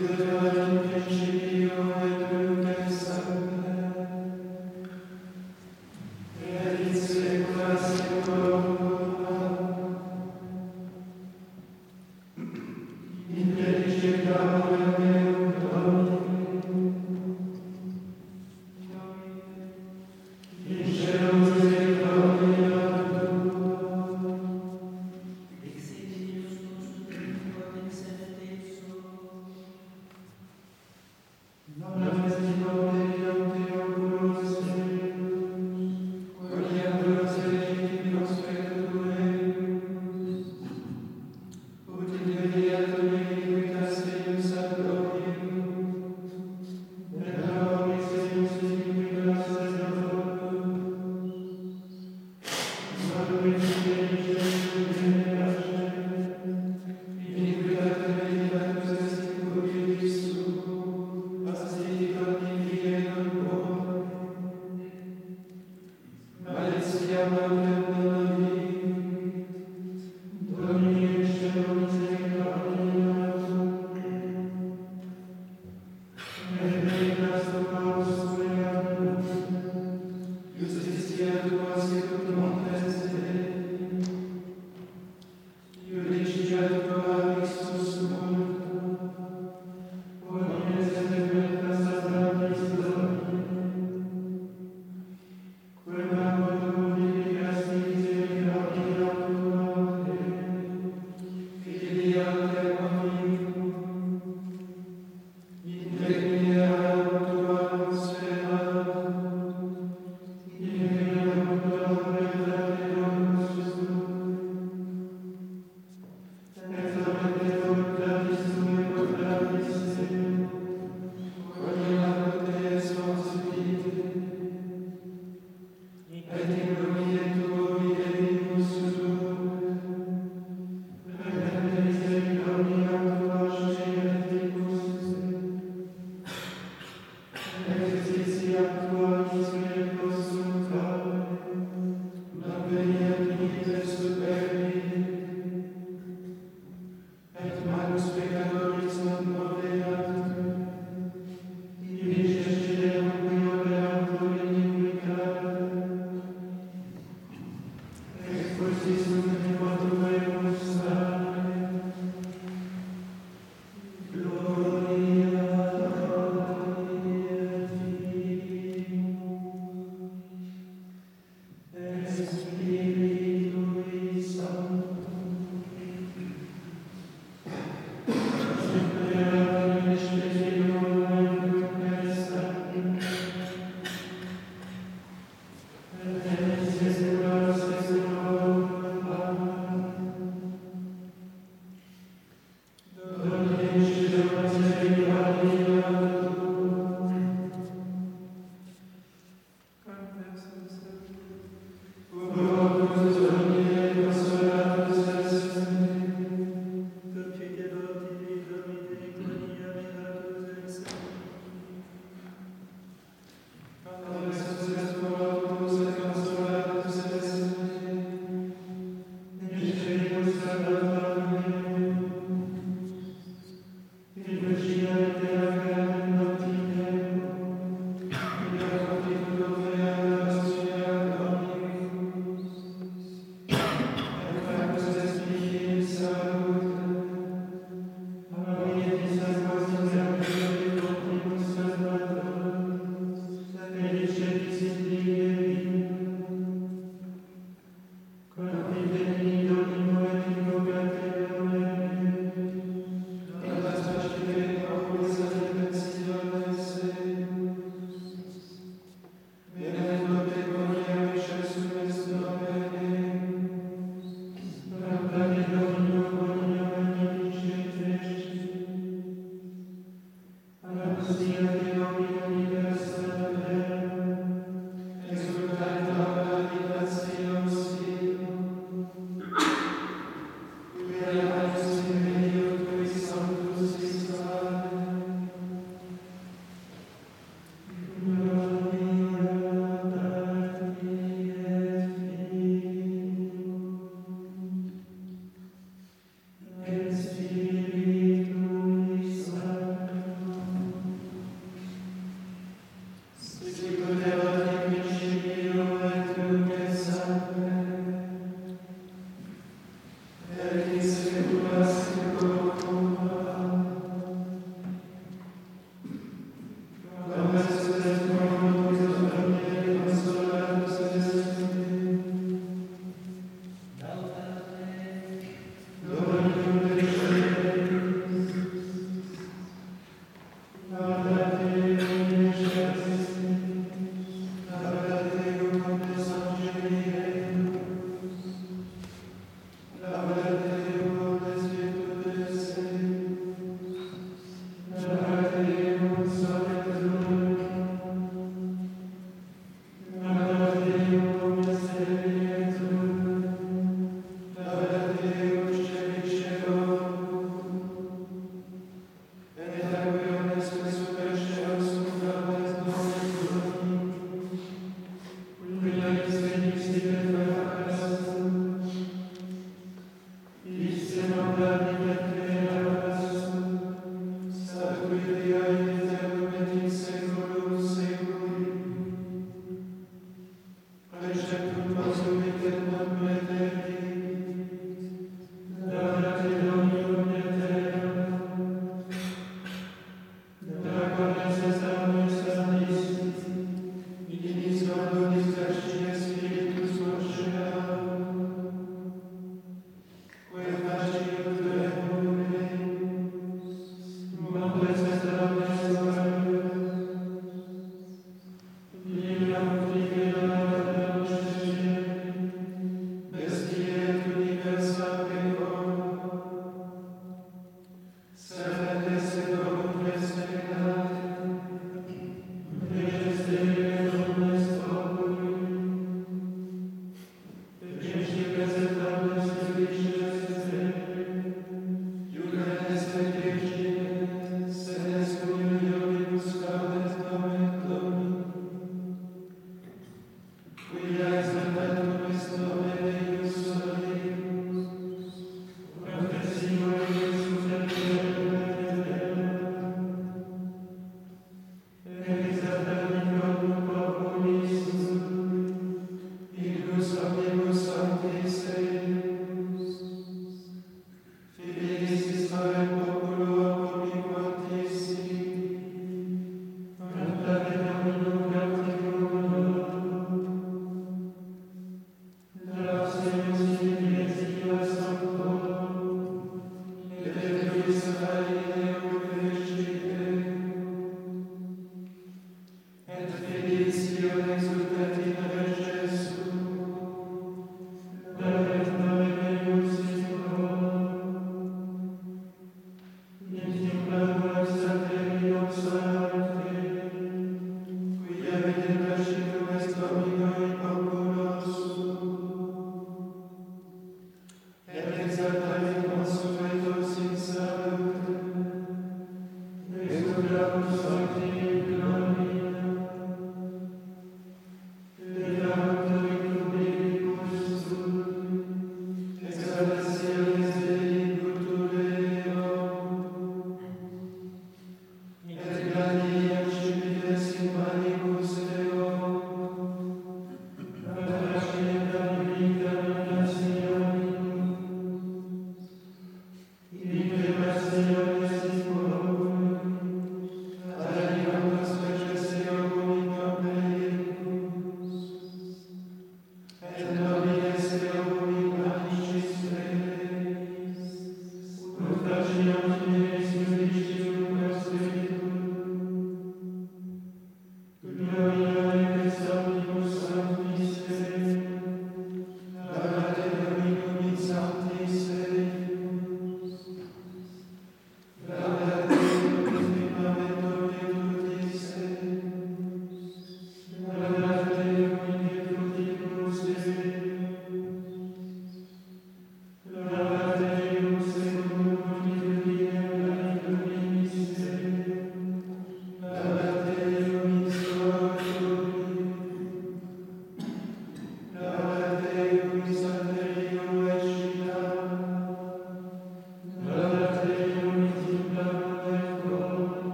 good.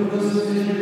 Spiritus Sanctus